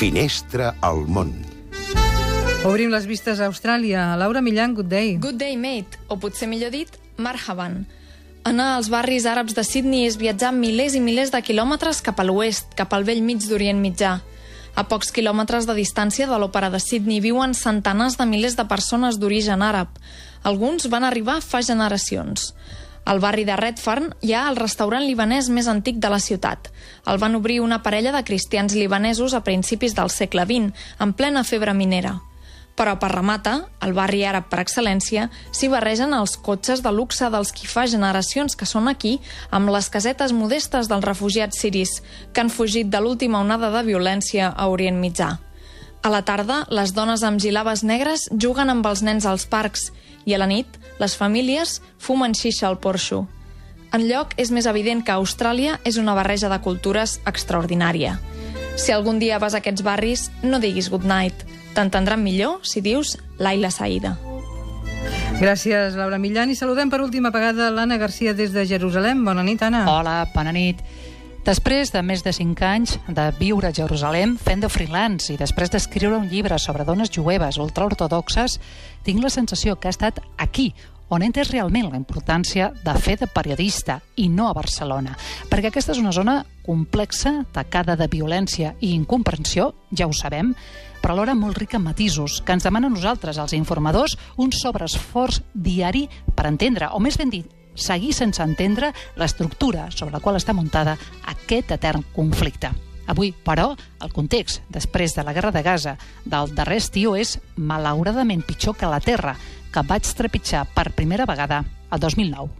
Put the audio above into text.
Finestra al món. Obrim les vistes a Austràlia. Laura Millan, good day. Good day, mate, o potser millor dit, marhaban. Anar als barris àrabs de Sydney és viatjar milers i milers de quilòmetres cap a l'oest, cap al vell mig d'Orient Mitjà. A pocs quilòmetres de distància de l'òpera de Sydney viuen centenars de milers de persones d'origen àrab. Alguns van arribar fa generacions. Al barri de Redfern hi ha el restaurant libanès més antic de la ciutat. El van obrir una parella de cristians libanesos a principis del segle XX, en plena febre minera. Però per remata, al barri àrab per excel·lència, s'hi barregen els cotxes de luxe dels qui fa generacions que són aquí, amb les casetes modestes dels refugiats siris, que han fugit de l'última onada de violència a Orient Mitjà. A la tarda, les dones amb gilabes negres juguen amb els nens als parcs i a la nit, les famílies fumen xixa al porxo. En lloc, és més evident que Austràlia és una barreja de cultures extraordinària. Si algun dia vas a aquests barris, no diguis good night. T'entendran millor si dius Laila Saïda. Gràcies, Laura Millan. I saludem per última vegada l'Anna Garcia des de Jerusalem. Bona nit, Anna. Hola, bona nit. Després de més de 5 anys de viure a Jerusalem fent de freelance i després d'escriure un llibre sobre dones jueves ultraortodoxes, tinc la sensació que ha estat aquí on he entès realment la importància de fer de periodista i no a Barcelona, perquè aquesta és una zona complexa, tacada de violència i incomprensió, ja ho sabem, però alhora molt rica en matisos, que ens demana a nosaltres, els informadors, un sobreesforç diari per entendre, o més ben dit, seguir sense entendre l'estructura sobre la qual està muntada aquest etern conflicte. Avui, però, el context, després de la guerra de Gaza, del darrer estiu és malauradament pitjor que la Terra, que vaig trepitjar per primera vegada el 2009.